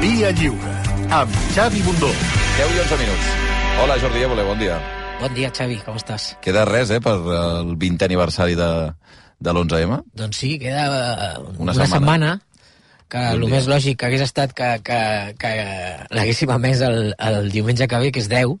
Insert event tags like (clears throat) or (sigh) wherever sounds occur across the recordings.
Via Lliure, amb Xavi Bundó. 10 i 11 minuts. Hola, Jordi Évole, bon dia. Bon dia, Xavi, com estàs? Queda res, eh, per el 20è aniversari de, de l'11M? Doncs sí, queda eh, Una una, setmana. setmana, que el dia. més lògic hagués estat que, que, que l'haguéssim emès el, el diumenge que ve, que és 10,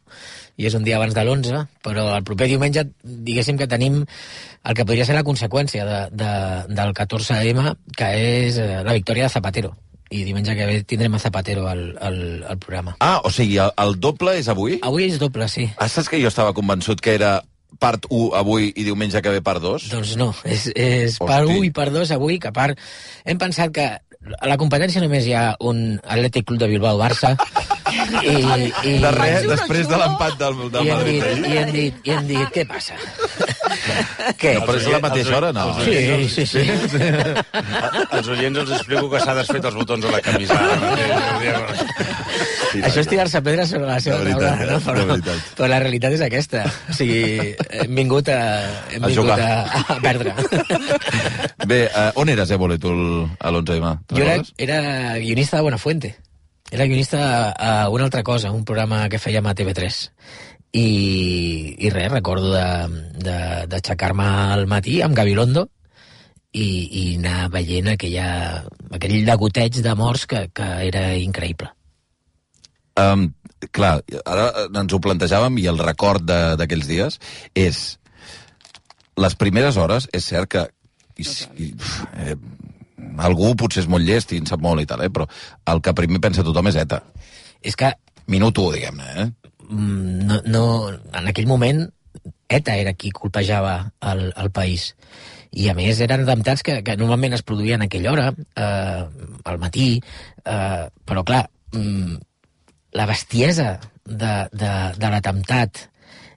i és un dia abans de l'11, però el proper diumenge, diguéssim que tenim el que podria ser la conseqüència de, de, del 14M, que és eh, la victòria de Zapatero. I diumenge que ve tindrem a Zapatero al, al, al programa. Ah, o sigui, el, el doble és avui? Avui és doble, sí. Ah, saps que jo estava convençut que era part 1 avui i diumenge que ve part 2? Doncs no, és, és Hosti. 1 i per 2 avui, que a part hem pensat que a la competència només hi ha un Atlètic Club de Bilbao-Barça (laughs) i, i, De res, després de l'empat del, del i, hem Madrid. dit, ahir. i, hem dit, i hem dit, què passa? (laughs) què? No, però és la mateixa hora, no? Sí, sí, sí. Als (laughs) oients els explico que s'ha desfet els botons de la camisa. Això és tirar-se pedres sobre la seva taula, no? eh? Però, veritat. però la realitat és aquesta. O sigui, hem vingut a, hem A vingut a, a perdre. Bé, uh, on eres, Évole, tu, el- a l'11M? Jo era, era guionista de Buenafuente. Era guionista a, a una altra cosa, un programa que fèiem a TV3. I, i res, recordo de- de- d'aixecar-me al matí amb Gabilondo i, i anar veient aquella, aquell degoteig de morts que, que era increïble. Um, clar, ara ens ho plantejàvem i el record de- d'aquells dies és les primeres hores, és cert que i, i, eh, algú potser és molt llest i en sap molt i tal, eh, però el que primer pensa tothom és ETA. És que Minut 1, diguem-ne, eh? mm, no, no, en aquell moment ETA era qui colpejava el, el país i a més eren atemptats que, que normalment es produïen a aquella hora eh, al matí eh, però clar mm, la bestiesa de, de, de l'atemptat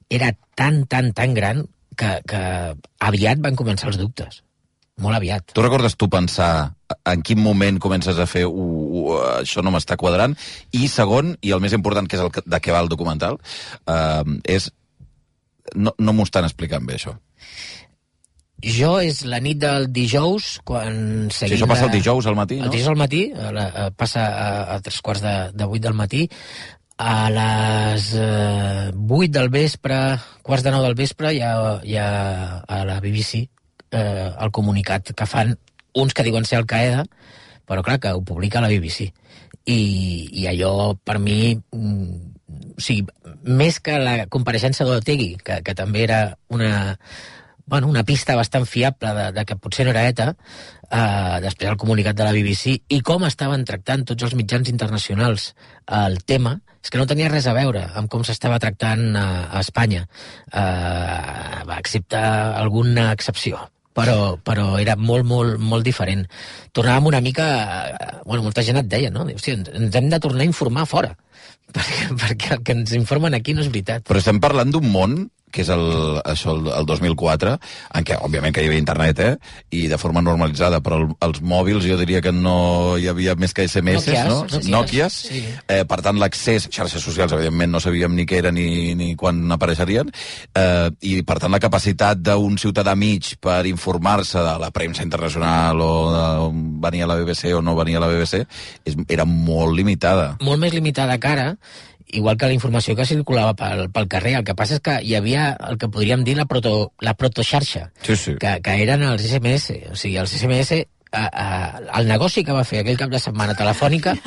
era tan, tan, tan gran que, que aviat van començar els dubtes molt aviat Tu recordes tu pensar en quin moment comences a fer uh, uh, això no m'està quadrant? I segon, i el més important, que és el que, de què va el documental, uh, és no, no m'ho estan explicant bé, això. jo és la nit del dijous quan seguim això passa el dijous al matí, El no? dijous al matí, a la, a, passa a, a tres quarts de, de vuit del matí, a les eh, vuit del vespre, quarts de nou del vespre, hi ha, hi ha a la BBC eh, el comunicat que fan uns que diuen ser Al-Qaeda, però clar, que ho publica la BBC. I, i allò, per mi, mm, o sigui, més que la compareixença d'Otegui, que, que també era una, bueno, una pista bastant fiable de, de que potser no era ETA, eh, després el comunicat de la BBC, i com estaven tractant tots els mitjans internacionals el tema, és que no tenia res a veure amb com s'estava tractant a, a Espanya, eh, excepte alguna excepció però, però era molt, molt, molt diferent. Tornàvem una mica... eh, Bueno, molta gent et deia, no? Ens ens hem de tornar a informar fora, (laughs) perquè, perquè el que ens informen aquí no és veritat. Però estem parlant d'un món que és el, això, el, el 2004, en què, òbviament, que hi havia internet, eh? I de forma normalitzada, però el, els mòbils jo diria que no hi havia més que SMS, Nokias, no? Nokias, Nokias. sí. Eh, per tant, l'accés, xarxes socials, evidentment, no sabíem ni què era ni, ni quan apareixerien, eh, i, per tant, la capacitat d'un ciutadà mig per informar-se de la premsa internacional o de venia la BBC o no venia la BBC, és, era molt limitada. molt més limitada que ara, igual que la informació que circulava pel, pel carrer. El que passa és que hi havia el que podríem dir la, proto, la protoxarxa, Sí, sí. que, que eren els SMS. O sigui, els SMS a, a, el negoci que va fer aquell cap de setmana telefònica (laughs)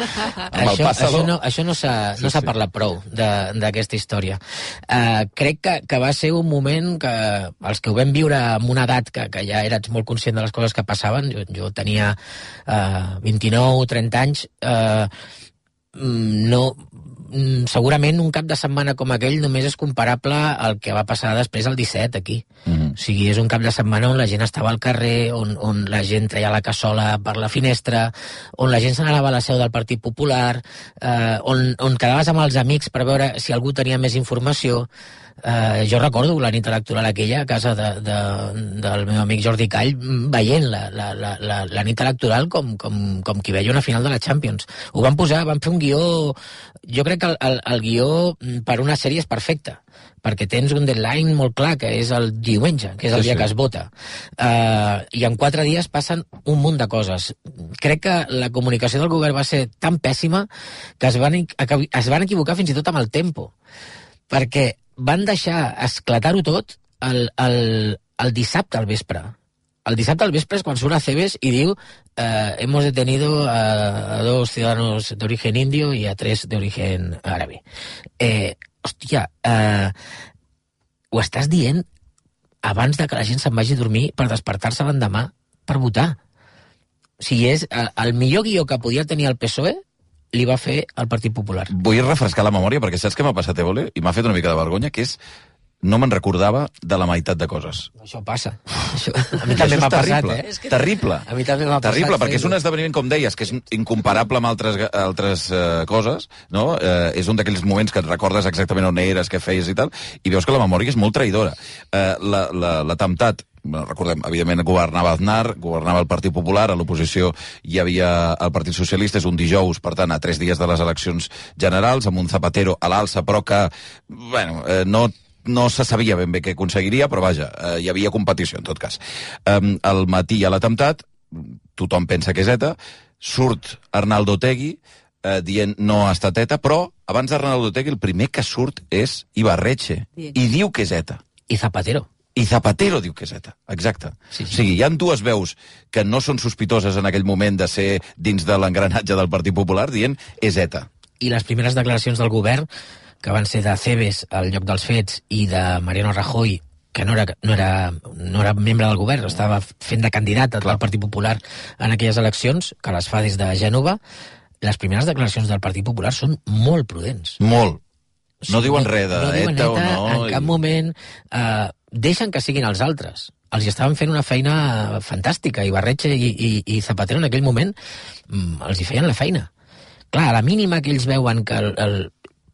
el això, això no, això no s'ha Sí, no s'ha sí. parlat prou de- d'aquesta història uh, crec que, que va ser un moment que els que ho vam viure amb una edat que, que ja eres molt conscient de les coses que passaven jo, jo tenia uh, 29 o 30 anys uh, no segurament un cap de setmana com aquell només és comparable al que va passar després el 17 aquí. Mhm. O sigui, és un cap de setmana on la gent estava al carrer, on, on la gent treia la cassola per la finestra, on la gent s'anava a la seu del Partit Popular, eh, on, on quedaves amb els amics per veure si algú tenia més informació. Eh, jo recordo la nit electoral aquella a casa de, de, del meu amic Jordi Call mm, veient la, la, la, la, la nit electoral com, com, com qui veia una final de la Champions. Ho van posar, van fer un guió... Jo crec que el, el, el guió mm, per una sèrie és perfecte, perquè tens un deadline molt clar, que és el diumenge que és el Sí, dia sí. que es vota. Uh, I en quatre dies passen un munt de coses. Crec que la comunicació del govern va ser tan pèssima que es van, es van equivocar fins i tot amb el tempo. Perquè van deixar esclatar-ho tot el, el, el dissabte al vespre. El dissabte al vespre és quan surt a Cebes i diu eh, hemos detenido a, a dos ciudadanos de origen indio y a tres de origen árabe. Eh, hòstia, eh, ho estàs dient abans de que la gent se'n vagi a dormir per despertar-se l'endemà per votar. O sigui, és el, el millor guió que podia tenir el PSOE li va fer el Partit Popular. Vull refrescar la memòria perquè saps què m'ha passat, Évole? I m'ha fet una mica de vergonya, que és no me'n recordava de la meitat de coses. Això passa. Això, a mi també m'ha és passat, terrible, eh? Terrible. A mi també m'ha passat Terrible, perquè és un esdeveniment, com deies, que és incomparable amb altres, altres eh, coses, no? Eh, és un d'aquells moments que et recordes exactament on eres, què feies i tal, i veus que la memòria és molt traïdora. Eh, la- la- L'atemptat, bueno, recordem, evidentment governava Aznar, governava el Partit Popular, a l'oposició hi havia el Partit Socialista, és un dijous, per tant, a tres dies de les eleccions generals, amb un Zapatero a l'alça, però que, bueno, eh, no no se sabia ben bé què aconseguiria, però vaja, eh, hi havia competició, en tot cas. Um, al matí ha l'atemptat, tothom pensa que és ETA, surt Arnaldo Tegui eh, dient no ha estat ETA, però abans d'Arnaldo Tegui el primer que surt és Ibarretxe, Bien. i diu que és ETA. I Zapatero. I Zapatero diu que és ETA, exacte. Sí, sí. O sigui, hi han dues veus que no són sospitoses en aquell moment de ser dins de l'engranatge del Partit Popular dient és ETA. I les primeres declaracions del govern, que van ser de Cebes al lloc dels fets i de Mariano Rajoy, que no era, no era, no era membre del govern, estava fent de candidat del Partit Popular en aquelles eleccions, que les fa des de Gènova, les primeres declaracions del Partit Popular són molt prudents. Molt. O sigui, No diuen res de no diuen ETA o ETA no, En i- cap moment eh, deixen que siguin els altres. Els estaven fent una feina fantàstica, i Barretxe i, i, i Zapatero en aquell moment mm, els hi feien la feina. Clar, a la mínima que ells veuen que el, el,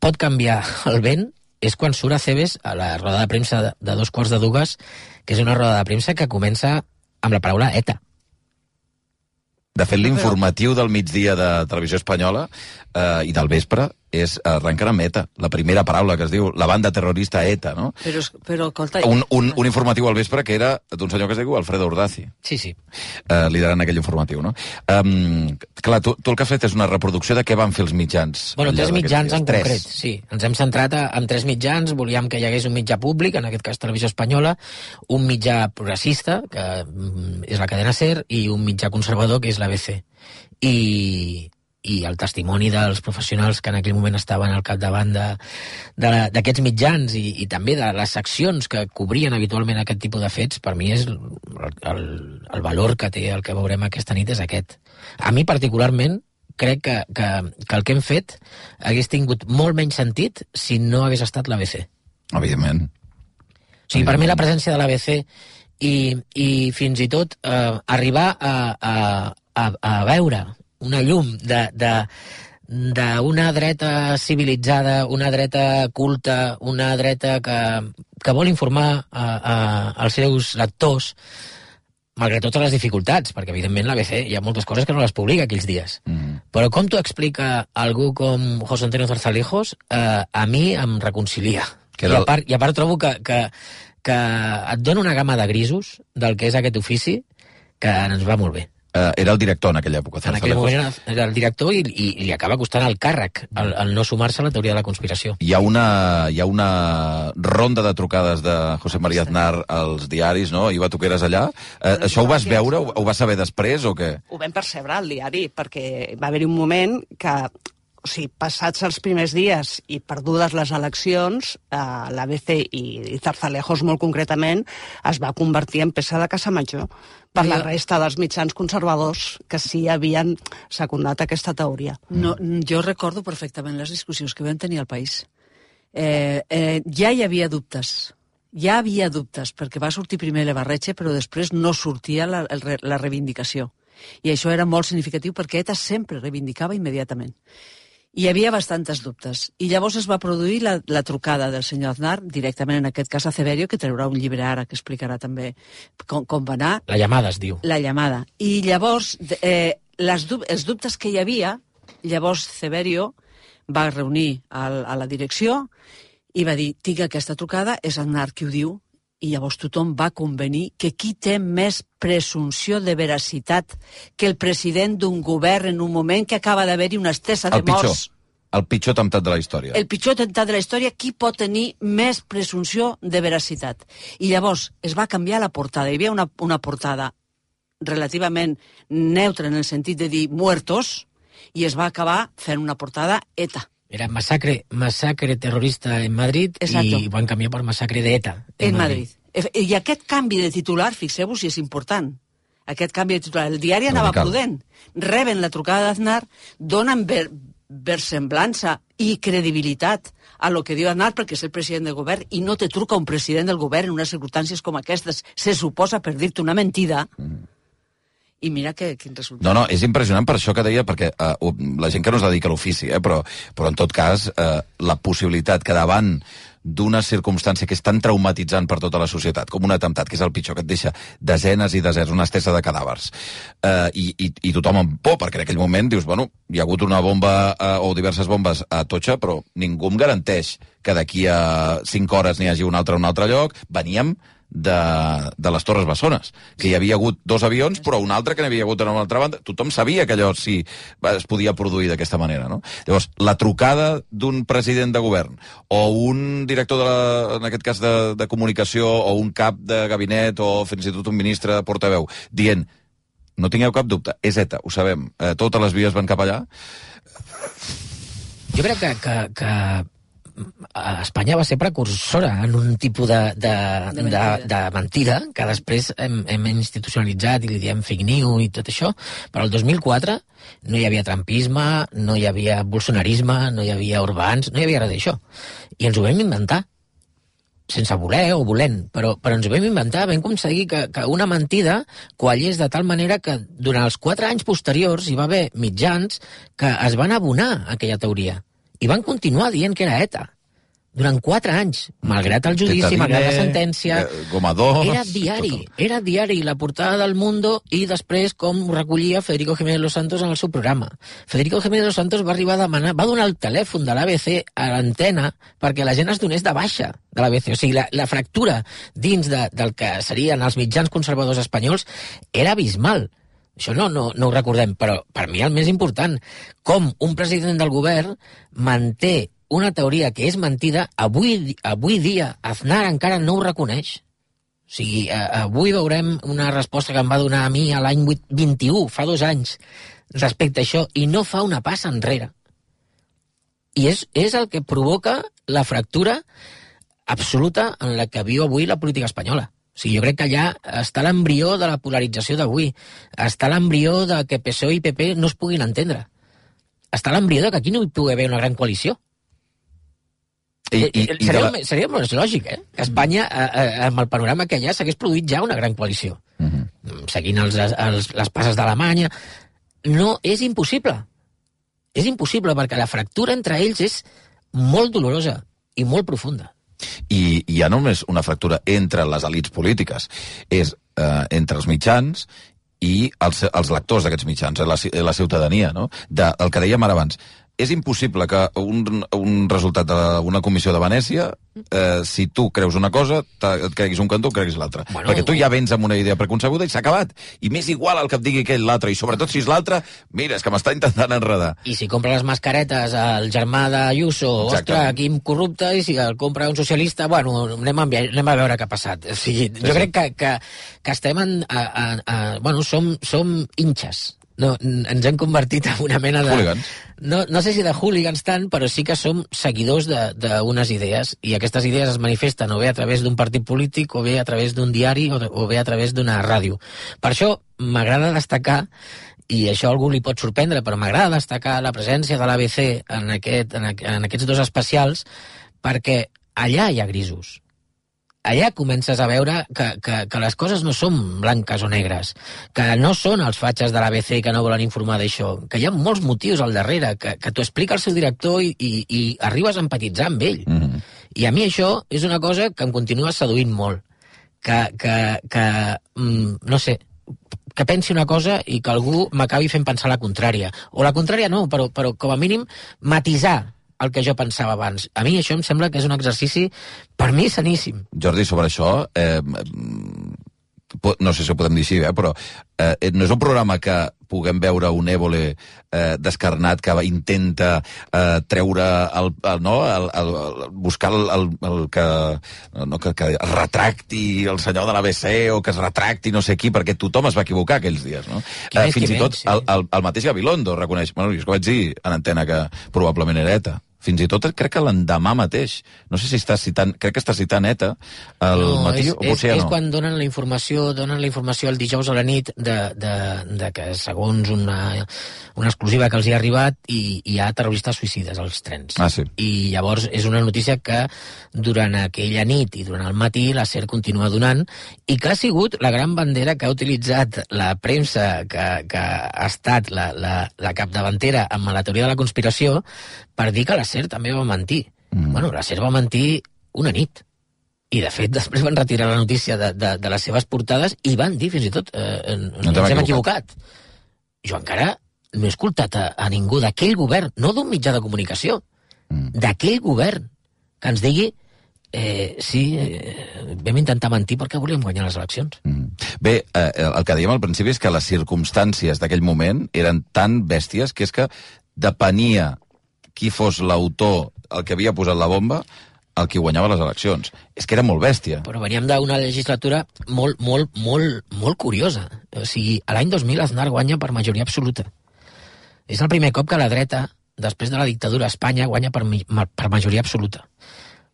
pot canviar (laughs) el vent és quan surt a Cebes a la roda de premsa de, de dos quarts de dues, que és una roda de premsa que comença amb la paraula ETA. De fet, l'informatiu del migdia de Televisió Espanyola eh, i del vespre és arrenquen amb ETA, la primera paraula que es diu, la banda terrorista ETA, no? Però, però escolta... Un, un, un informatiu al vespre que era d'un senyor que es diu Alfredo Urdaci, Sí, sí. eh, liderant aquell informatiu, no? Um, clar, tu, tu el que has fet és una reproducció de què van fer els mitjans. Bueno, tres mitjans en Tres. concret, sí. Ens hem centrat a, en tres mitjans, volíem que hi hagués un mitjà públic, en aquest cas Televisió Espanyola, un mitjà progressista, que mm, és la cadena SER, i un mitjà conservador, que és l'ABC. I, i el testimoni dels professionals que en aquell moment estaven al capdavant de- de la- d'aquests mitjans i, i també de les seccions que cobrien habitualment aquest tipus de fets, per mi és el, el, el valor que té el que veurem aquesta nit és aquest. A mi particularment crec que, que, que el que hem fet hagués tingut molt menys sentit si no hagués estat l'ABC. Evidentment. O sigui, per mi la presència de l'ABC i, i fins i tot eh, arribar a, a, a, a veure una llum de, de, d'una dreta civilitzada, una dreta culta, una dreta que, que vol informar a, a, als seus lectors, malgrat totes les dificultats, perquè evidentment l'ABC hi ha moltes coses que no les publica aquells dies. Mm. Però com t'ho explica algú com José Antonio Zarzalejos, eh, a mi em reconcilia. Que I a, part, I a part trobo que, que, que et dona una gamma de grisos del que és aquest ofici que ens va molt bé. Eh, era el director en aquella època. En aquell moment era, era el director i, i, i li acaba costant el càrrec el, el no sumar-se a la teoria de la conspiració. Hi ha, una, hi ha una ronda de trucades de José María Aznar als diaris, no? I va tu que eres allà. Eh, això ho vas veure? Ho, ho vas saber després o què? ho vam percebre al diari, perquè va haver-hi un moment que, o sigui, passats els primers dies i perdudes les eleccions, eh, l'ABC i, i Zarzalejos molt concretament es va convertir en peça de casa major per la resta dels mitjans conservadors que sí havien secundat aquesta teoria. No, jo recordo perfectament les discussions que vam tenir al país. Eh, eh, ja hi havia dubtes. Ja havia dubtes, perquè va sortir primer l'Ebarretxe, però després no sortia la, la reivindicació. I això era molt significatiu perquè ETA sempre reivindicava immediatament. Hi havia bastantes dubtes. I llavors es va produir la, la trucada del senyor Aznar, directament en aquest cas a Severio, que traurà un llibre ara que explicarà també com, com va anar, La llamada es diu. la llamada. I llavors, eh, les dub els dubtes que hi havia, llavors Severio va reunir al, a la direcció i va dir, tinc aquesta trucada, és Aznar qui ho diu, I llavors tothom va convenir que qui té més presumpció de veracitat que el president d'un govern en un moment que acaba d'haver-hi una estesa de El pitjor. morts El pitjor temptat de la història. el pitjor atemptat de la història, qui pot tenir més presumpció de veracitat? I llavors es va canviar la portada. Hi havia una, una portada relativament neutra en el sentit de dir muertos i es va acabar fent una portada ETA. Era massacre, massacre terrorista en Madrid Exacto. i van canviar per massacre d'ETA En Madrid. Efe- I aquest canvi de titular, fixeu-vos si és important, aquest canvi de titular. El diari anava Radical. prudent. Reben la trucada d'Aznar, donen ver, versemblança i credibilitat a lo que diu Aznar perquè és el president del govern i no te truca un president del govern en unes circumstàncies com aquestes. Se suposa per dir-te una mentida. I mira que, quin resultat. No, no, és impressionant per això que deia, perquè uh, la gent que no es dedica a l'ofici, eh, però, però en tot cas, uh, la possibilitat que davant d'una circumstància que és tan traumatitzant per tota la societat, com un atemptat, que és el pitjor, que et deixa desenes i desenes, una estesa de cadàvers, uh, i, i, i tothom amb por, perquè en aquell moment dius, bueno, hi ha hagut una bomba uh, o diverses bombes a Totxa, però ningú em garanteix que d'aquí a 5 hores n'hi hagi un altre a un altre lloc. Veníem de, de les Torres Bessones, que hi havia hagut dos avions, però un altre que n'hi havia hagut en una altra banda. Tothom sabia que allò sí es podia produir d'aquesta manera, no? Llavors, la trucada d'un president de govern o un director, de la, en aquest cas, de, de comunicació o un cap de gabinet o fins i tot un ministre de portaveu dient no tingueu cap dubte, és ETA, ho sabem, eh, totes les vies van cap allà, Jo crec que, que, que Espanya va ser precursora en un tipus de, de, De mentida. de, de mentida que després hem, hem institucionalitzat i li diem fake news i tot això, però el 2004 no hi havia trampisme, no hi havia bolsonarisme, no hi havia urbans, no hi havia res d'això. I ens ho vam inventar sense voler o volent, però, però ens ho vam inventar, vam aconseguir que, que una mentida quallés de tal manera que durant els quatre anys posteriors hi va haver mitjans que es van abonar a aquella teoria i van continuar dient que era ETA durant quatre anys, malgrat el judici, Tetadine, malgrat la sentència... eh, Goma dos, Era diari, tot era diari, la portada del Mundo i després com ho recollia Federico Jiménez Los Santos en el seu programa. Federico Jiménez Los Santos va arribar a demanar, va donar el telèfon de l'ABC a l'antena perquè la gent es donés de baixa de l'ABC. O sigui, la, la fractura dins de, del que serien els mitjans conservadors espanyols era abismal. Això no, no, no ho recordem, però per mi el més important, com un president del govern manté una teoria que és mentida, avui, avui dia Aznar encara no ho reconeix. O sigui, avui veurem una resposta que em va donar a mi a l'any 8 21, fa dos anys, respecte a això, i no fa una passa enrere. I és, és el que provoca la fractura absoluta en la que viu avui la política espanyola. O sigui, jo crec que allà està l'embrió de la polarització d'avui. Està l'embrió de que PSOE i PP no es puguin entendre. Està l'embrió de que aquí no hi pugui haver una gran coalició. I, i, Eh, i seria, la... seria més lògic, eh? Que Espanya, eh, eh, amb el panorama que hi ha, s'hagués produït ja una gran coalició. Mhm. Seguint els, els, les passes d'Alemanya. No, és impossible. És impossible, perquè la fractura entre ells és molt dolorosa i molt profunda. I hi ha només una fractura entre les elites polítiques. És eh, entre els mitjans i els, els lectors d'aquests mitjans, eh, la, la ciutadania, no? De, el que dèiem ara abans. És impossible que un, un resultat d'una comissió de Venècia, eh, si tu creus una cosa, et creguis un cantó o creguis l'altre. Bueno, Perquè tu ja vens amb una idea preconcebuda i s'ha acabat. I m'és igual el que et digui aquell l'altre, i sobretot si és l'altre, mira, és que m'està intentant enredar. I si compra les mascaretes al germà d'Ayuso, ostres, quin corrupte, i si el compra un socialista, bueno, anem a, enviar, anem a veure què ha passat. O sigui, jo sí. crec que, que, que estem en... A, a, a, bueno, som, som hinxes. No, ens hem convertit en una mena de... Hooligans. No, no sé si de hooligans tant, però sí que som seguidors de- d'unes idees, i aquestes idees es manifesten o bé a través d'un partit polític, o bé a través d'un diari, o, o bé a través d'una ràdio. Per això m'agrada destacar i això algú li pot sorprendre, però m'agrada destacar la presència de l'ABC en, aquest, en, en aquests dos especials perquè allà hi ha grisos. Allà comences a veure que, que, que les coses no són blanques o negres, que no són els fatxes de l'ABC que no volen informar d'això, que hi ha molts motius al darrere, que, que t'ho explica el seu director i, i, i arribes a empatitzar amb ell. Mm -hmm. I a mi això és una cosa que em continua seduint molt. Que, que, que mm, no sé, que pensi una cosa i que algú m'acabi fent pensar la contrària. O la contrària no, però, però com a mínim matisar el que jo pensava abans. A mi això em sembla que és un exercici, per mi, saníssim. Jordi, sobre això, eh, no sé si ho podem dir així, eh, però eh, no és un programa que puguem veure un Évole eh, descarnat que intenta eh, treure el, el, no, el, el, el, buscar el, el, el que, no, que, que es retracti el senyor de l'ABC o que es retracti no sé qui, perquè tothom es va equivocar aquells dies, no? Qui més, fins i tot menys, sí. el, el, el mateix Gabilondo reconeix, bueno, jo és que vaig dir en antena que probablement era ETA. Fins i tot crec que l'endemà mateix, no sé si està citant, crec que està citant ETA al matí, és, o potser és, ja és no. quan donen la informació donen la informació el dijous a la nit de, de, de que segons una, una exclusiva que els hi ha arribat i hi ha terroristes suïcides als trens. Ah, sí. I llavors és una notícia que durant aquella nit i durant el matí la SER continua donant i que ha sigut la gran bandera que ha utilitzat la premsa que, que ha estat la, la, la capdavantera amb la teoria de la conspiració per dir que la SER també va mentir. Mm. Bueno, la SER va mentir una nit. I, de fet, (laughs) després van retirar la notícia de, de, de les seves portades i van dir, fins i tot, eh, hem ens hem equivocat. equivocat. Jo encara no he escoltat a, a ningú d'aquell govern, no d'un mitjà de comunicació, Mm. d'aquell govern, que ens digui eh, sí, eh, vam intentar mentir perquè volíem guanyar les eleccions. Mm. Bé, eh, el que dèiem al principi és que les circumstàncies d'aquell moment eren tan bèsties que és que depenia qui fos l'autor, el que havia posat la bomba, el qui guanyava les eleccions. És que era molt bèstia. Però veníem d'una legislatura molt, molt, molt, molt curiosa. O sigui, l'any 2000 Aznar guanya per majoria absoluta. És el primer cop que la dreta, després de la dictadura a Espanya, guanya per, per majoria absoluta.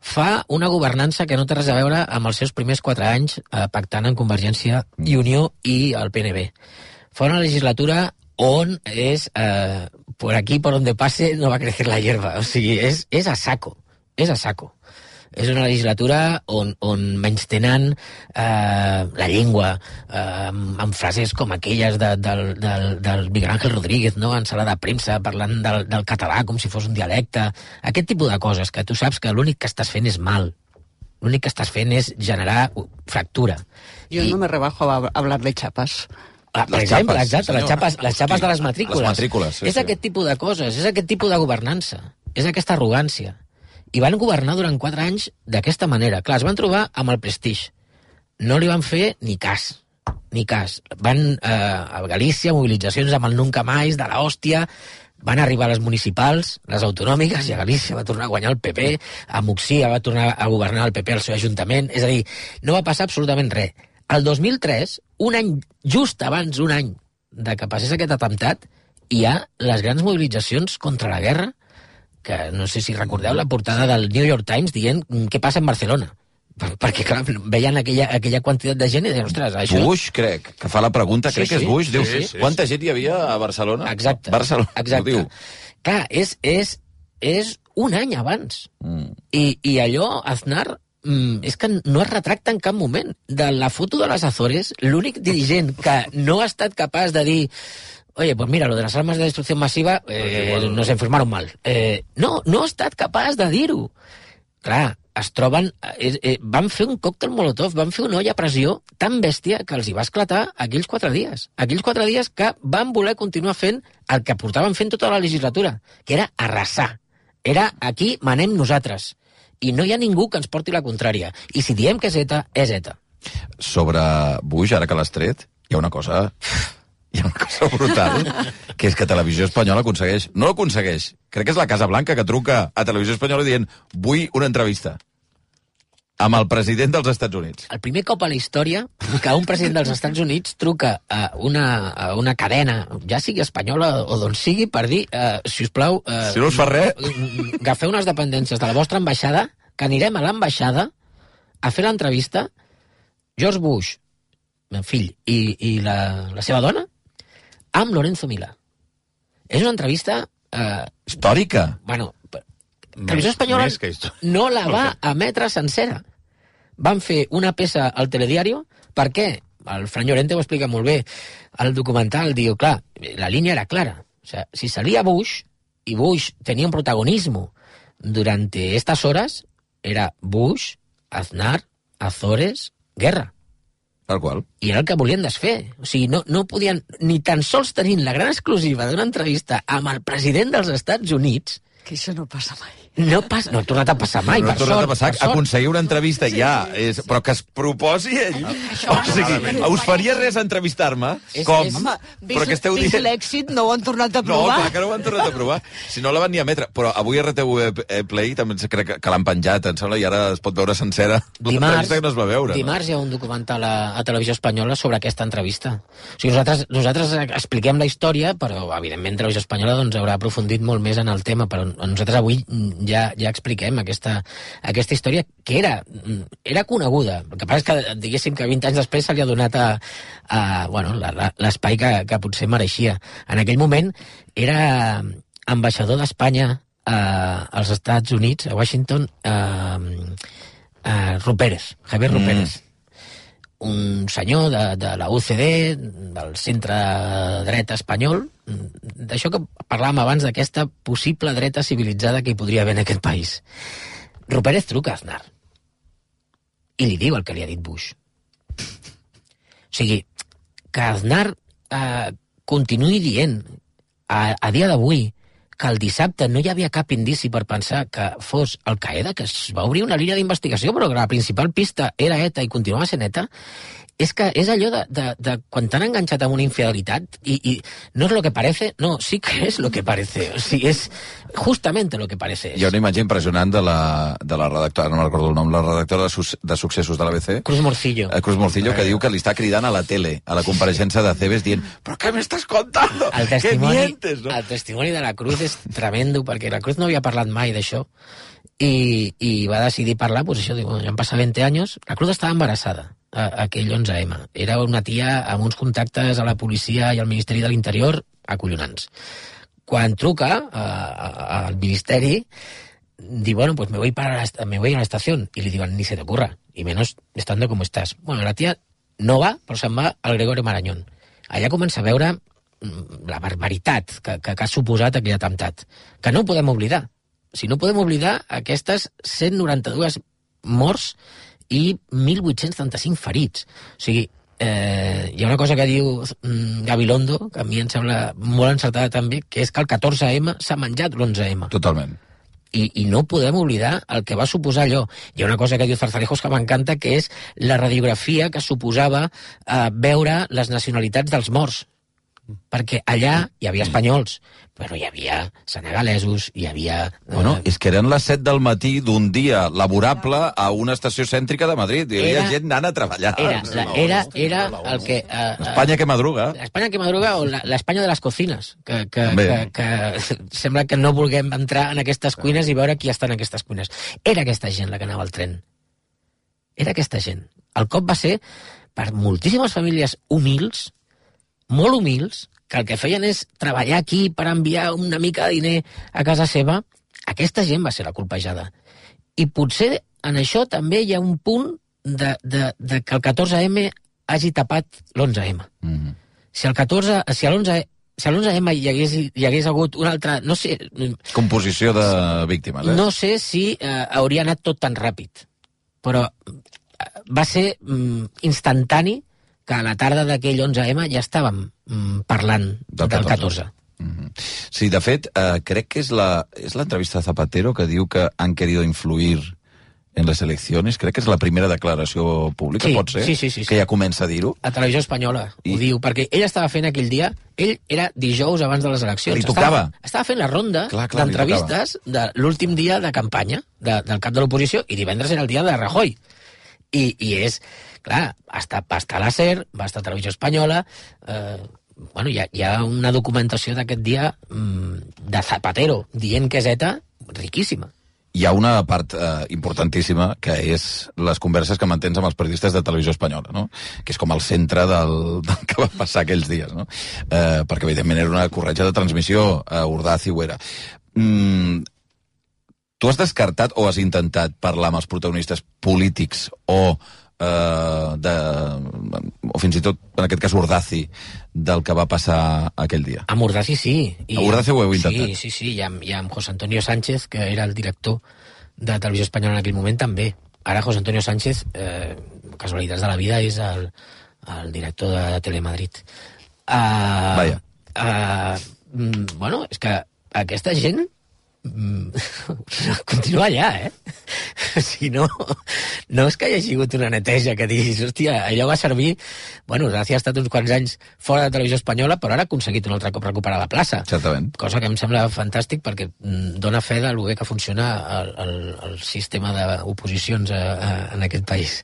Fa una governança que no té res a veure amb els seus primers quatre anys eh, pactant en Convergència i Unió i el PNB. Fa una legislatura on és eh, por aquí, por donde pase, no va a crecer la hierba. O sigui, és, és a saco. És a saco. És una legislatura on, on menys tenen eh, la llengua, eh, amb, frases com aquelles de, del, del, del Miguel Ángel Rodríguez, no? en sala de premsa, parlant del, del català com si fos un dialecte. Aquest tipus de coses que tu saps que l'únic que estàs fent és mal. L'únic que estàs fent és generar fractura. Yo no me rebajo a hablar de chapas. Ah, per Les exemple, xapes, exacte, les senyor. xapes, les xapes de les matrícules. Les matrícules, sí, és sí. aquest tipus de coses, és aquest tipus de governança, és aquesta arrogància. I van governar durant quatre anys d'aquesta manera. Clar, es van trobar amb el prestigi. No li van fer ni cas, ni cas. Van eh, a Galícia, mobilitzacions amb el Nunca Mais, de l'hòstia, van arribar les municipals, les autonòmiques, i a Galícia va tornar a guanyar el PP, a Muxia va tornar a governar el PP al seu ajuntament, és a dir, no va passar absolutament res. El 2003, un any, just abans un any de que passés aquest atemptat, hi ha les grans mobilitzacions contra la guerra, que no sé si recordeu la portada del New York Times dient mm, què passa en Barcelona. Per, perquè, clar, veien aquella, aquella quantitat de gent i deien, ostres, això... Bush, crec, que fa la pregunta, Sí, crec que sí. és Bush, diu, Sí, sí, quanta gent hi havia a Barcelona? Exacte. Barcelona, Exacte. diu. Clar, és, és, és un any abans. Mm. I, i allò, Aznar, és que no es retracta en cap moment. De la foto de les Azores, l'únic dirigent que no ha estat capaç de dir oye, pues mira, lo de las armas de destrucción masiva eh, nos informaron mal. Eh, no, no ha estat capaç de dir-ho. Clar, es troben... Eh, eh, van fer un còctel molotov, van fer una olla a pressió tan bèstia que els hi va esclatar aquells quatre dies. Aquells quatre dies que van voler continuar fent el que portaven fent tota la legislatura, que era arrasar. Era aquí manem nosaltres. I no hi ha ningú que ens porti la contrària. I si diem que és ETA, és ETA. Sobre Bush, ara que l'has tret, hi ha una cosa... Hi ha una cosa brutal, que és que Televisió Espanyola aconsegueix... No aconsegueix, crec que és la Casa Blanca que truca a Televisió Espanyola dient vull una entrevista amb el president dels Estats Units. El primer cop a la història que un president dels Estats Units truca a una, a una cadena, ja sigui espanyola o d'on sigui, per dir, eh, si us plau... Eh, Si no us fa res... agafeu unes dependències de la vostra ambaixada, que anirem a l'ambaixada a fer l'entrevista George Bush, el fill, i, i la, la seva dona, amb Lorenzo Milà. És una entrevista... Eh, Històrica. bueno, Televisió Espanyola més que no la (laughs) va emetre sencera. Van fer una peça al telediario, per què? El Fran Llorente ho explica molt bé. El documental diu, clar, la línia era clara. O sea, si salía Bush, y Bush tenía un protagonismo durante estas horas, era Bush, Aznar, Azores, guerra. Tal qual. I era el que volien desfer. O sigui, no, no podien, ni tan sols tenint la gran exclusiva d'una entrevista amb el president dels Estats Units, Que això no passa mai. No, pas, no ha tornat a passar mai, no ha per sort. a passar, per aconseguir una entrevista sí, ja, és, però que es proposi ell. o sigui, us faria res entrevistar-me? Com? és- Home, però que esteu vist dient... l'èxit, no ho han tornat a No, provar. clar que no ho han tornat a provar. Si no la van ni a emetre. Però avui RTV Play també crec que, l'han penjat, em sembla, i ara es pot veure sencera l'entrevista que no es va veure. dimarts hi ha un documental a, a Televisió Espanyola sobre aquesta entrevista. O sigui, nosaltres, nosaltres expliquem la història, però, evidentment, Televisió Espanyola doncs, haurà aprofundit molt més en el tema, però nosaltres avui ja, ja expliquem aquesta, aquesta història que era, mm, era coneguda. El que passa és que, diguéssim, que 20 anys després se li ha donat a, a bueno, l'espai que, que potser mereixia. En aquell moment era ambaixador d'Espanya a, als Estats Units, a Washington, a, a Rupérez, Javier Mm. Un senyor de, de la UCD, del centre dreta espanyol, d'això que parlàvem abans d'aquesta possible dreta civilitzada que hi podria haver en aquest país. Rupérez truca a Aznar i li diu el que li ha dit Bush. O sigui, que Aznar eh, continuï dient a, a dia d'avui que el dissabte no hi havia cap indici per pensar que fos Al Qaeda, que es va obrir una línia d'investigació, però que la principal pista era ETA i continuava sent ETA, és que és allò de, de, de quan t'han enganxat amb una infidelitat i, i no és lo que parece, no, sí que és lo que parece, o sigui, és justamente lo que parece. Hi ha una imatge impressionant de la, de la redactora, no recordo el nom, la redactora de, sus, de successos de l'ABC, Cruz Morcillo. eh, Cruz Morcillo, que diu que li està cridant a la tele, a la compareixença de Cebes, dient «Però què m'estàs contando? El testimoni, mientes?» No? el testimoni de la Cruz és tremendo, perquè la Cruz no havia parlat mai d'això, i, i va decidir parlar, pues això, diu, bueno, ja han passat 20 anys, la Cruz estava embarassada aquell 11M. Era una tia amb uns contactes a la policia i al Ministeri de l'Interior acollonants. Quan truca a, a, al Ministeri, diu, bueno, pues me voy, para la, me voy a la estación. Y le digan, ni se te ocurra, y menos estando como estás. Bueno, la tia no va, però se'n va al Gregorio Marañón. Allà comença a veure mm, la barbaritat que, que, que ha suposat aquell atemptat, que no podem oblidar. Si no podem oblidar aquestes 192 morts i 1.835 ferits. O sigui, eh, hi ha una cosa que diu mm, Gabilondo, que a mi em sembla molt encertada també, que és que el 14M s'ha menjat l'11M Totalment. i, i no podem oblidar el que va suposar allò. Hi ha una cosa que diu Zarzalejos que m'encanta, que és la radiografia que suposava eh, veure les nacionalitats dels morts. Perquè allà hi havia espanyols, però hi havia senegalesos, hi havia... eh, Bueno, és que eren les 7 del matí d'un dia laborable a una estació cèntrica de Madrid. Hi havia Era- gent anant a treballar. era, la, era, era el que... Eh, eh, Espanya que madruga. L'Espanya que madruga o la- l'Espanya de les cocines, que, que, que, que (laughs) sembla que no vulguem entrar en aquestes cuines i veure qui està en aquestes cuines. Era aquesta gent la que anava al tren. Era aquesta gent. El cop va ser per moltíssimes famílies humils, molt humils, que el que feien és treballar aquí per enviar una mica de diner a casa seva. Aquesta gent va ser la colpejada. I potser en això també hi ha un punt de, de, de que el 14M hagi tapat l'11M Mm -hmm. si el 14, si a l'11 si a l'11M hi hagués, hi hagués hagut un altre... No sé, Composició de víctimes, eh? no sé si eh, hauria anat tot tan ràpid, però eh, va ser mm, instantani que a la tarda d'aquell 11M ja estàvem mm, parlant Del del 14. 14. Mhm. Sí, de fet, eh, crec que és l'entrevista de Zapatero que diu que han querido influir en les eleccions. Crec que és la primera declaració pública, Sí, pot ser? sí, sí, sí, sí. Que ja comença a dir-ho. A Televisió Espanyola I- ho diu, perquè ell estava fent aquell dia, ell era dijous abans de les eleccions. Li tocava. Estava, estava fent la ronda d'entrevistes de l'últim dia de campanya de, del cap de l'oposició i divendres era el dia de Rajoy. I, i és, clar, està, va estar a la SER, va estar a Televisió Espanyola, eh, bueno, hi ha, hi ha una documentació d'aquest dia mm, de Zapatero dient que és ETA riquíssima. Hi ha una part eh, importantíssima que és les converses que mantens amb els periodistes de televisió espanyola, no? que és com el centre del, (laughs) del que va passar aquells dies, no? eh, perquè evidentment era una corretja de transmissió a Ordaz i ho era. Mm, tu has descartat o has intentat parlar amb els protagonistes polítics o eh, de, o fins i tot, en aquest cas, Urdazi, del que va passar aquell dia. A Mordaci sí. A Mordaci ho heu intentat. Sí, sí, sí. I amb, i amb José Antonio Sánchez, que era el director de Televisió Espanyola en aquell moment, també. Ara José Antonio Sánchez, eh, casualitats de la vida, és el, el director de Telemadrid. Uh, Vaja. Uh, bueno, és que aquesta gent mm, (laughs) continuar allà, eh? (laughs) si no, no és que hi hagi hagut una neteja que diguis, hòstia, allò va servir... Bueno, ha estat uns quants anys fora de televisió espanyola, però ara ha aconseguit un altre cop recuperar la plaça. Certament. Cosa que em sembla fantàstic perquè mm, dona fe del que funciona el, el, el sistema d'oposicions en aquest país.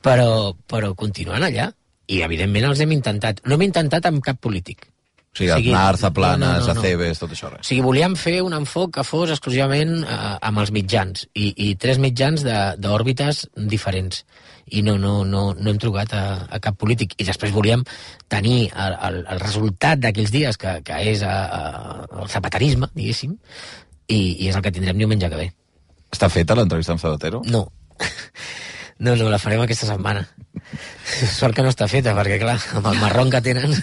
Però, però continuant allà, i evidentment els hem intentat. No hem intentat amb cap polític. O sigui, O sigui, Aznar, Zaplanes, no, no, no. Acebes, tot això. O Res. sigui, volíem fer un enfoc que fos exclusivament eh, amb els mitjans i, i tres mitjans d'òrbites diferents i no, no, no, no hem trucat a, a cap polític. I després volíem tenir el, el, el resultat d'aquells dies, que, que és a, a, el zapaterisme, diguéssim, i, i és el que tindrem diumenge que ve. Està feta l'entrevista amb Zapatero? No. (laughs) No, no, la farem aquesta setmana. Sort que no està feta, perquè, clar, amb el marrón que tenen...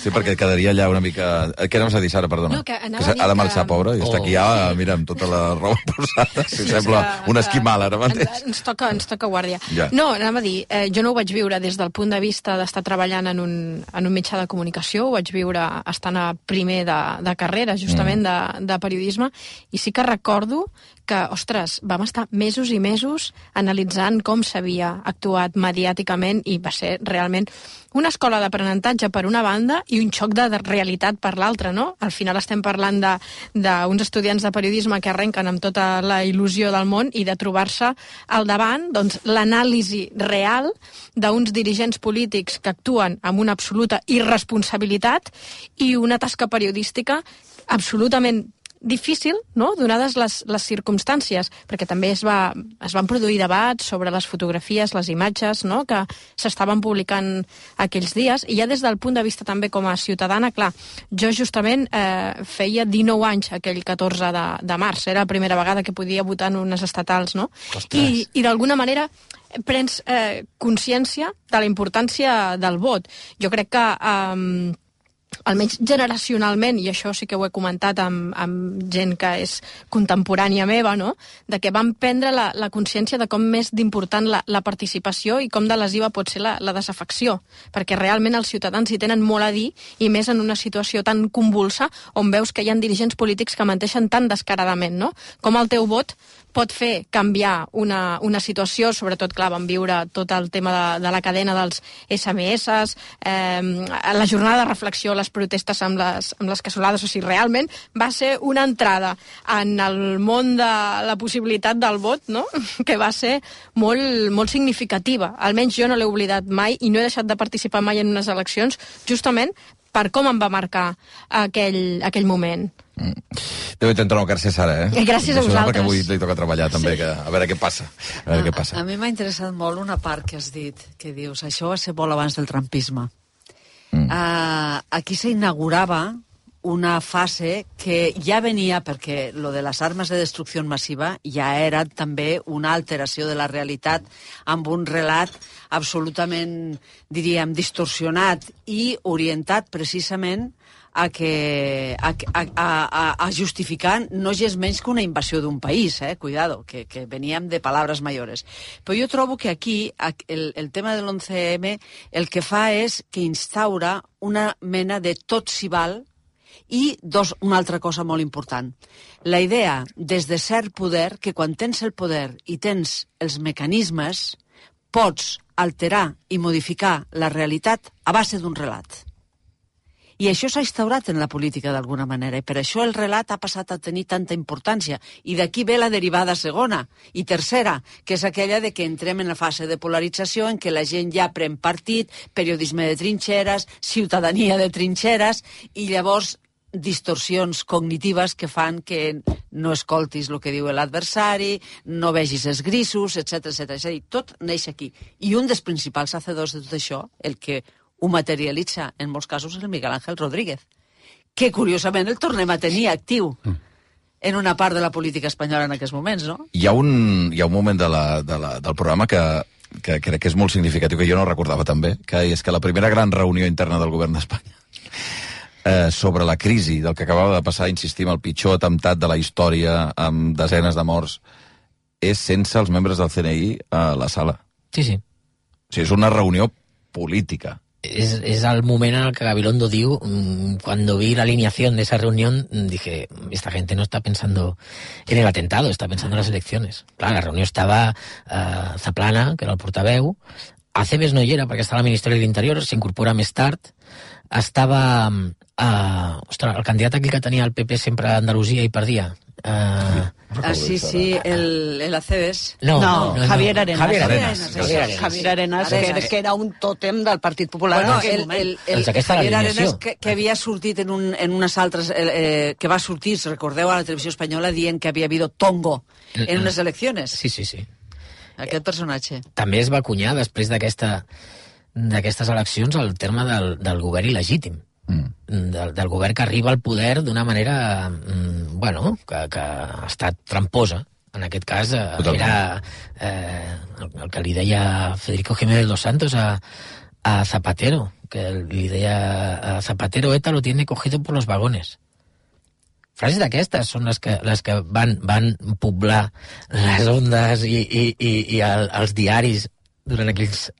Sí, perquè quedaria allà una mica... Eh, Què anaves a dir, Sara, perdona? No, que anava que ha de marxar, que- pobra, i està Oh. aquí ja, mira, amb tota la roba (laughs) posada. Sí, sembla que- un esquimal ara mateix. Ens, ens, toca, ens toca guàrdia. Ja. No, anava a dir, eh, jo no ho vaig viure des del punt de vista d'estar treballant en un, en un mitjà de comunicació, ho vaig viure estant a primer de, de carrera, justament, Mm. de, de periodisme, i sí que recordo que, ostres, vam estar mesos i mesos analitzant com s'havia actuat mediàticament i va ser realment una escola d'aprenentatge per una banda i un xoc de realitat per l'altra, no? Al final estem parlant d'uns estudiants de periodisme que arrenquen amb tota la il·lusió del món i de trobar-se al davant doncs, l'anàlisi real d'uns dirigents polítics que actuen amb una absoluta irresponsabilitat i una tasca periodística absolutament difícil, no?, donades les, les circumstàncies, perquè també es, va, es van produir debats sobre les fotografies, les imatges, no?, que s'estaven publicant aquells dies, i ja des del punt de vista també com a ciutadana, clar, jo justament eh, feia 19 anys aquell 14 de, de març, era la primera vegada que podia votar en unes estatals, no?, Ostres. i, i d'alguna manera prens eh, consciència de la importància del vot. Jo crec que... Eh, almenys generacionalment, i això sí que ho he comentat amb, amb gent que és contemporània meva, no? de que vam prendre la, la consciència de com més d'important la, la participació i com de lesiva pot ser la, la desafecció, perquè realment els ciutadans hi tenen molt a dir, i més en una situació tan convulsa on veus que hi ha dirigents polítics que menteixen tan descaradament, no? Com el teu vot pot fer canviar una, una situació, sobretot, clar, vam viure tot el tema de, de la cadena dels SMS, eh, la jornada de reflexió, les protestes amb les, amb les cassolades, o sigui, realment va ser una entrada en el món de la possibilitat del vot, no?, (laughs) que va ser molt, molt significativa. Almenys jo no l'he oblidat mai i no he deixat de participar mai en unes eleccions, justament per com em va marcar aquell, aquell moment. Déu i t'entra García Sara, eh? Gràcies a vosaltres. Perquè avui li toca treballar també, que, a veure què passa. A veure què passa. A, a mi m'ha interessat molt una part que has dit, que dius, això va ser molt abans del trampisme. Mm. Uh, aquí s'inaugurava una fase que ja venia, perquè lo de les armes de destrucció massiva ja era també una alteració de la realitat amb un relat absolutament, diríem, distorsionat i orientat precisament a, que, a, a, a, a justificar no és menys que una invasió d'un país, eh? cuidado, que, que veníem de palabras mayores. Però jo trobo que aquí el, el tema de l'11M el que fa és que instaura una mena de tot s'hi val i dos, una altra cosa molt important. La idea, des de cert poder, que quan tens el poder i tens els mecanismes, pots alterar i modificar la realitat a base d'un relat. I això s'ha instaurat en la política d'alguna manera, i per això el relat ha passat a tenir tanta importància. I d'aquí ve la derivada segona i tercera, que és aquella de que entrem en la fase de polarització en què la gent ja pren partit, periodisme de trinxeres, ciutadania de trinxeres, i llavors distorsions cognitives que fan que no escoltis el que diu l'adversari, no vegis els grisos, etc etc. És a dir, tot neix aquí. I un dels principals hacedors de tot això, el que ho materialitza en molts casos, és el Miguel Ángel Rodríguez, que curiosament el tornem a tenir actiu en una part de la política espanyola en aquests moments, no? Hi ha un, hi ha un moment de la, de la, del programa que, que crec que és molt significatiu, que jo no recordava també, que és que la primera gran reunió interna del govern d'Espanya eh, sobre la crisi del que acabava de passar, insistim, el pitjor atemptat de la història amb desenes de morts, és sense els membres del CNI a la sala. Sí, sí. O sigui, és una reunió política. es, es el moment en el que Gabilondo diu, mm, cuando vi la alineación de esa reunión, mm, dije, esta gente no está pensando en el atentado, está pensando en las elecciones. Clar, la reunió estava eh, Zaplana, que era el portaveu, Aceves no hi era perquè estava al Ministeri de l'Interior, s'incorpora més tard, estava eh, ostres, el candidat aquell que tenia el PP sempre a Andalusia i perdia. Eh, Ah, sí, sí, el, el Aceves. no, No, Javier Arenas. Javier Arenas. Arenas, Javier Arenas. Javier Arenas, que, Arenas. era- que era un tòtem del Partit Popular Bueno, en aquell el, moment. el, el, Doncs aquesta Javier. Arenas, que, que havia sortit en, un, en unes altres... Eh, eh, que va sortir, si recordeu, a la televisió espanyola dient que havia habido tongo en unes eleccions. Sí, sí, sí. Aquest personatge. també es va acunyar després d'aquesta d'aquestes eleccions el terme del, del govern il·legítim. Mm. Del, del govern que arriba al poder d'una manera, mm, bueno, que, que ha estat tramposa. En aquest cas eh, Totalment. era eh, el, el que li deia Federico Jiménez dos Santos a, a Zapatero, que li deia a Zapatero ETA lo tiene cogido por los vagones. Frases d'aquestes són les que, les que van, van poblar les ondes i, i, i, i el, els diaris durant aquells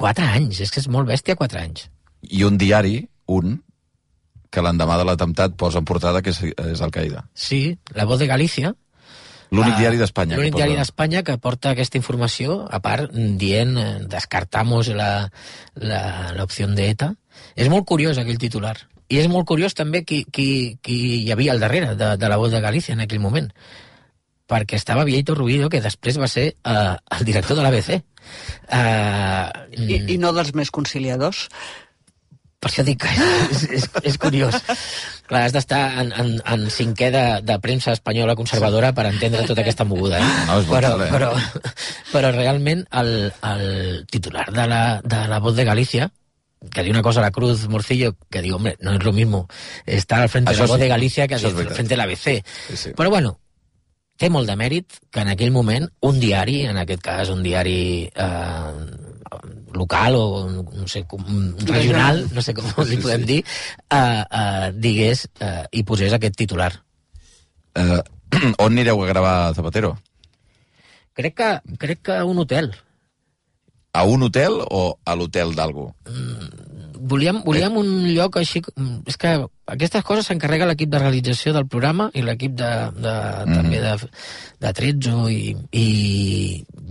quatre anys. És que és molt bèstia, quatre anys. I un diari, un, que l'endemà de l'atemptat posa en portada que és, és Al-Qaeda. Sí, La Voz de Galícia. L'únic Ah, diari d'Espanya. L'únic diari d'Espanya que porta aquesta informació, a part dient descartamos la, la, l'opció d'ETA. És molt curiós aquell titular. I és molt curiós també qui, qui, qui hi havia al darrere de, de la Voz de Galícia en aquell moment. Perquè estava Vieito Rubido, que després va ser eh, el director de l'ABC. Eh, I, I no dels més conciliadors. per això dic que és, és, és curiós. Clar, has d'estar en, en, en cinquè de, de premsa espanyola conservadora per entendre tota aquesta moguda. Eh? No, és però, però, però realment el, el titular de la, de la Voz de Galicia que diu una cosa a la Cruz Morcillo, que diu, hombre, no es lo mismo estar al frente Això de la Voz sí, de Galicia que al frente de l'ABC. Sí, sí. Però bueno, té molt de mèrit que en aquell moment un diari, en aquest cas un diari eh, local o no sé, com, regional, no sé com li podem dir, eh, eh, digués eh, i posés aquest titular. Eh, (clears throat) on anireu a gravar Zapatero? Crec que, crec que un hotel. A un hotel o a l'hotel d'algú? Volíem, volíem un lloc així... És que aquestes coses s'encarrega l'equip de realització del programa i l'equip de, de, mm. també de, de Trezzo i, i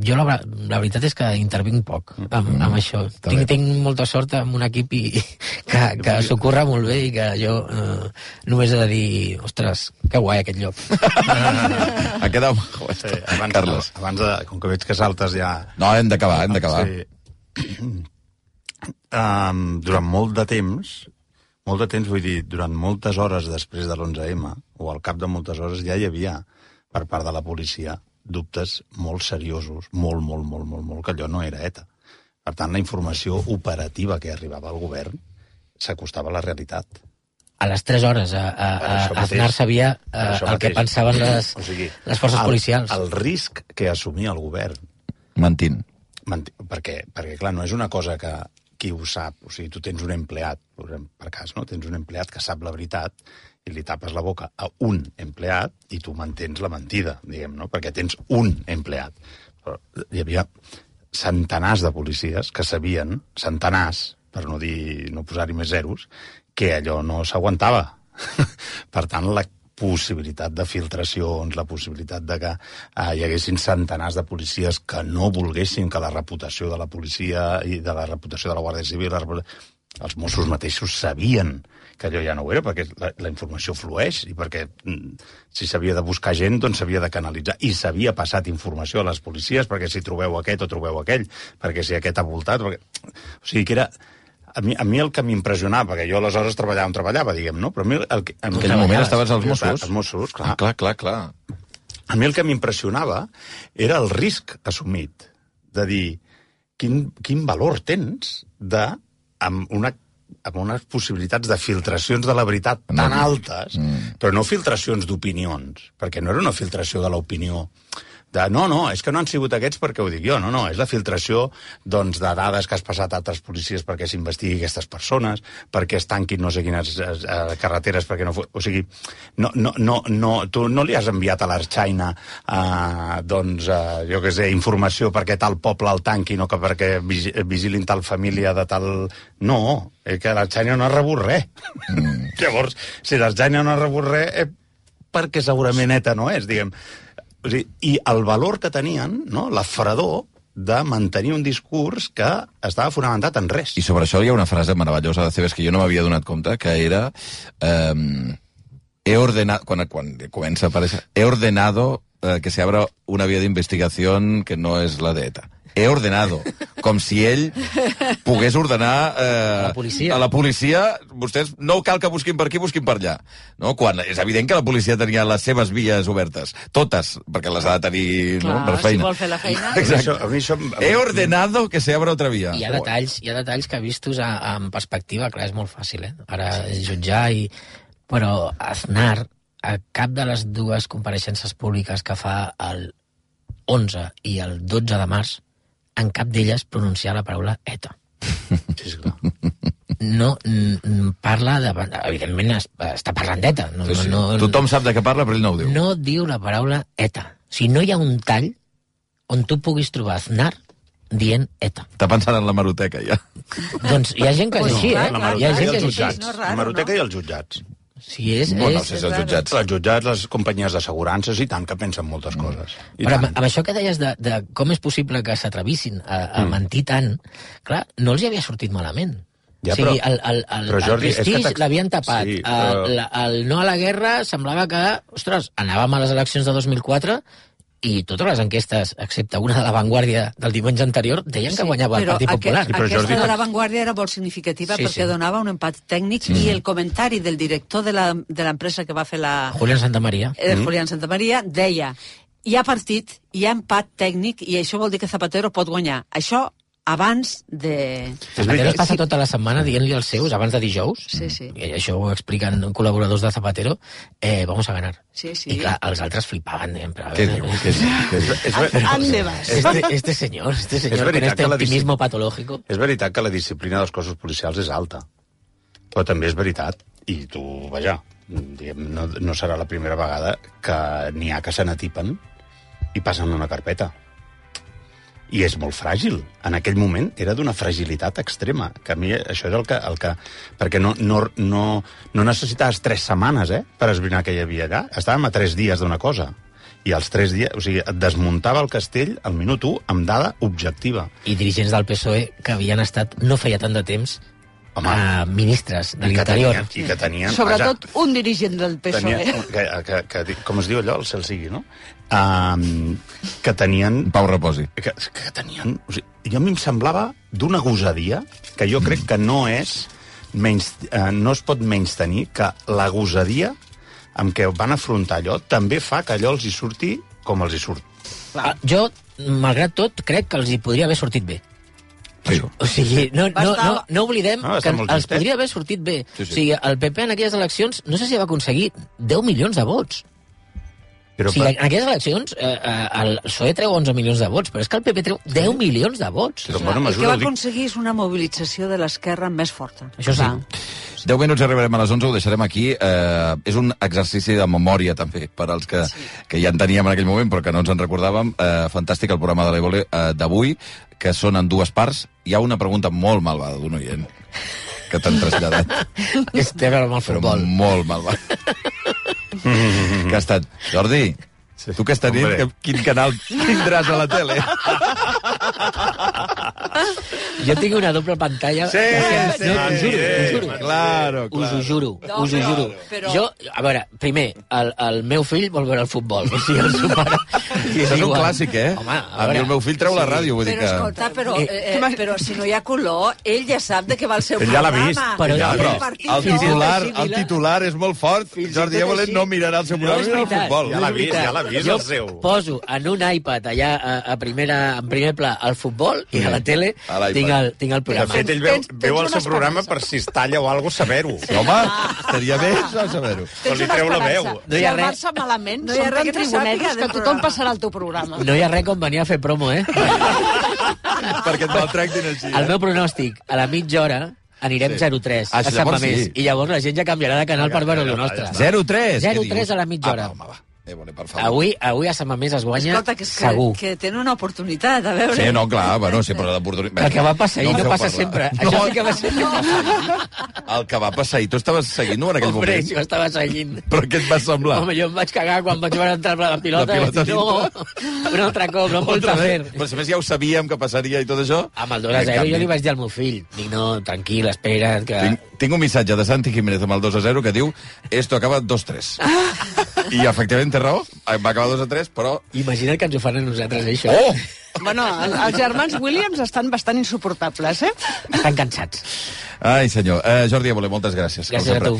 jo la, la veritat és que intervinc poc amb, amb això. Està Tinc, tinc molta sort amb un equip i, (laughs) que, que s'ho curra molt bé i que jo eh, només he de dir ostres, que guai aquest lloc. (laughs) ha quedat Sí, abans, Carles. abans de, com que veig que saltes ja... No, hem d'acabar, hem d'acabar. Sí. (clears throat) um, durant molt de temps, molt de temps vull dir, durant moltes hores després de l'11M, o al cap de moltes hores, ja hi havia, per part de la policia, dubtes molt seriosos, molt, molt, molt, molt, molt, que allò no era ETA. Per tant, la informació operativa que arribava al govern s'acostava a la realitat. A les 3 hores a, a, a. Aznar sabia eh, això el que pensaven les, O sigui, les forces el, policials. El risc que assumia el govern Mentint. Manti- perquè, perquè, clar, no és una cosa que qui ho sap, o sigui, tu tens un empleat, per cas, no? Tens un empleat que sap la veritat i li tapes la boca a un empleat i tu mantens la mentida, diguem, no? Perquè tens un empleat. Però hi havia centenars de policies que sabien, centenars, per no dir, no posar-hi més zeros, que allò no s'aguantava. (laughs) per tant, la possibilitat de filtracions, la possibilitat de que eh, hi haguessin centenars de policies que no volguessin que la reputació de la policia i de la reputació de la Guàrdia Civil, la els Mossos mateixos sabien que allò ja no ho era, perquè la, la informació flueix i perquè mm, si s'havia de buscar gent, doncs s'havia de canalitzar. I s'havia passat informació a les policies perquè si trobeu aquest o trobeu aquell, perquè si aquest ha voltat... Perquè... O sigui que era... A mi, a mi el que m'impressionava, perquè jo aleshores treballava on treballava, diguem, no? Però a mi el que... En aquell moment estaves als Mossos? Als Mossos, clar. Ah, clar, clar, clar. A mi el que m'impressionava era el risc assumit de dir quin, quin valor tens de, amb, una, amb unes possibilitats de filtracions de la veritat tan No. altes, Mm. però no filtracions d'opinions, perquè no era una filtració de l'opinió de no, no, és que no han sigut aquests perquè ho dic jo, no, no, és la filtració doncs, de dades que has passat a altres policies perquè s'investigui aquestes persones, perquè es tanquin no sé quines eh, carreteres perquè no... O sigui, no, no, no, no, tu no li has enviat a l'Arxaina eh, doncs, eh, jo què sé, informació perquè tal poble el tanqui, no que perquè vigi- vigilin tal família de tal... No, és que l'Arxaina no ha rebut res. Mm. (laughs) Llavors, si l'Arxaina no ha rebut res, eh, perquè segurament ETA no és, diguem. O sigui, I el valor que tenien, no? la fredor de mantenir un discurs que estava fonamentat en res. I sobre això hi ha una frase meravellosa de Cebes que jo no m'havia donat compte, que era... Eh, he ordenado... Quan, quan comença a aparèixer... He ordenado eh, que se abra una vía de investigación que no és la d'ETA. He ordenado. Com si ell pogués ordenar... Eh, A la policia. A la policia, vostès no cal que busquin per aquí, busquin per allà. No? Quan és evident que la policia tenia les seves vies obertes. Totes, perquè les ha de tenir no? Clar, per si feina. vol fer la feina. (laughs) A mi Exacte. això, a mi això, He ordenado que se abra otra vía. Hi ha detalls, hi ha detalls que vistos a, a, en perspectiva, clar, és molt fàcil, eh? Ara és jutjar i... Però Aznar, a cap de les dues compareixences públiques que fa el 11 i el 12 de març, en cap d'elles pronunciar la paraula ETA. (laughs) Sí, sí, clar. No n- parla de... Evidentment es, està parlant d'ETA. No, Sí, sí. no, no, Tothom sap de què parla, però ell no ho diu. no diu la paraula ETA. O sigui, no hi ha un tall on tu puguis trobar Aznar dient ETA. Està pensant en la maroteca, ja. Doncs hi ha gent que és així, eh? clar, Hi ha clar, gent que I és els així. jutjats. No, raro, la maroteca no? i els jutjats. Si és, Bueno, no és... sé si els jutjats... Els jutjats, les companyies d'assegurances, i tant, que pensen moltes coses. I Però amb, tant. amb això que deies de, de com és possible que s'atrevissin a, a Mm. mentir tant, clar, no els hi havia sortit malament. Ja, o sigui, però- el, el, el, però, Jordi, el és prestigi l'havien tapat. Sí, Sí, però- el, el no a la guerra semblava que, ostres, anàvem a les eleccions de 2004 i totes les enquestes, excepte una de la Vanguardia del diumenge anterior, deien que guanyava el Partit Popular. Aquest, però aquesta Jordi- de la Vanguardia era molt significativa Sí, perquè sí. donava un empat tècnic i el comentari del director de la- de l'empresa que va fer la, Julián Santamaría. eh, Julián Santa Maria deia hi ha partit, hi ha empat tècnic i això vol dir que Zapatero pot guanyar. Això abans de... Zapatero es passa tota la setmana dient-li als seus, abans de dijous, Sí, sí. i això ho expliquen col·laboradors de Zapatero, eh, vamos a ganar. Sí, sí. I clar, els altres flipaven. Eh, però, a Què veure, diu? Què diu? Què diu? (laughs) Este, este señor, este señor con este optimismo patológico. és veritat que la disciplina dels cossos policials és alta. Però també és veritat, i tu, vaja, diguem, no, no serà la primera vegada que n'hi ha que se n'atipen i passen una carpeta. I és molt fràgil. En aquell moment era d'una fragilitat extrema, que a mi això és el que... El que perquè no, no, no, no necessitaves tres setmanes eh, per esbrinar què hi havia allà. Estàvem a tres dies d'una cosa. I els tres dies... O sigui, et desmuntava el castell al minut 1 amb dada objectiva. I dirigents del PSOE que havien estat no feia tant de temps Home. a ministres de que l'interior. i que tenien Sobretot un dirigent del PSOE. Tenia, que, que, que, com es diu allò, el cel sigui, no? Um, que tenien... Pau reposi. Que, que tenien... O sigui, jo a mi em semblava d'una gosadia que jo crec que no és menys, eh, no es pot menys tenir que la gosadia amb què van afrontar allò també fa que allò els hi surti com els hi surt. Ah, Jo, malgrat tot, crec que els hi podria haver sortit bé. Sí. O sigui, no, no, no, no oblidem No, va que els podria haver sortit bé. Sí, sí. O sigui, el PP en aquelles eleccions, no sé si va aconseguir 10 milions de vots. Però sigui, per- en aquelles eleccions eh, eh, el PSOE treu 11 milions de vots, però és que el PP treu 10 milions de vots. Però, el bueno, que mesura, va aconseguir és una mobilització de l'esquerra més forta. Això sí. Clar. 10 minuts arribarem a les 11, ho deixarem aquí. Eh, és un exercici de memòria, també, per als que, que ja en teníem en aquell moment, però que no ens en recordàvem. Eh, fantàstic el programa de l'Evole eh, d'avui, que són en dues parts. Hi ha una pregunta molt malvada d'un oient que t'han traslladat, (laughs) té a veure amb el però futbol. molt malvada. (laughs) que ha estat, Jordi, Sí. tu aquesta nit, Hombre. que, quin canal tindràs a la tele? (laughs) Jo tinc una doble pantalla. Sí, sí, no, t'ho juro, sí, t'ho juro. claro, Us claro. ho juro, No, us ho juro. però- Jo, a veure, primer, el, el meu fill vol veure el futbol. (laughs) O sigui, el seu pare... Això és un igual. clàssic, eh? Home, a, a mi veure, el meu fill treu la ràdio, vull dir Però que... escolta, però, Eh, eh, eh, però si no hi ha color, ell ja sap de què va el seu Ell ja l'ha programa. vist, Però Ja, el però partit el titular, i el titular és molt fort. Fins i Jordi així. no mirarà el seu programa, mirarà el futbol. Ja l'ha vist, ja l'ha vist, Jo el seu. poso en un iPad allà a, a primera, en primer pla el futbol i a la tele a l'iPad. tinc tinc el, tinc el De programa. fet, ell veu, Tens- tens veu el seu programa per si es talla o alguna saber-ho. Sí, home, estaria bé això, saber-ho. Però li treu la veu. No hi si ha el res. Barça malament, No hi ha res que sàpiga que tothom passarà al teu programa. No hi ha res com venir a fer promo, eh? (laughs) Perquè et maltractin així. El meu pronòstic, a la mitja hora anirem Sí. 0-3 Ah, a sí, Sant llavors Mamés. sí. I llavors la gent ja canviarà de canal per veure lo nostre. 0-3. 0-3 a la mitja hora. Ah, va, home, va. Eh, bueno, per favor. Avui, avui a Sant Mamés es guanya Escolta, que, és que, segur. que tenen una oportunitat, a veure... Sí, no, clar, bueno, sí, però l'oportunitat... El que va passar ahir no, feu passa parlar. sempre. No, Això sí que va ser... (laughs) el que va passar ahir, tu estaves seguint-ho en aquell Hombre, moment? si ho estava seguint. Però què et va semblar? Home, jo em vaig cagar quan vaig veure entrar la pilota. La pilota no, un altre cop, no em Otra fer. Però a més ja ho sabíem que passaria i tot això. Amb el 2 a En 0 canvi, jo li vaig dir al meu fill, dic, no, tranquil, espera, que... Tinc, tinc un missatge de Santi Jiménez amb el 2 a 0 que diu esto acaba 2-3. (laughs) I efectivament té raó, va acabar 2 a 3, però... Imagina't que ens ho fan a nosaltres, això. Oh! Bueno, el- els germans Williams estan bastant insuportables, eh? Estan cansats. Ai, senyor. Uh, Jordi Évole, moltes gràcies. Gràcies a tu.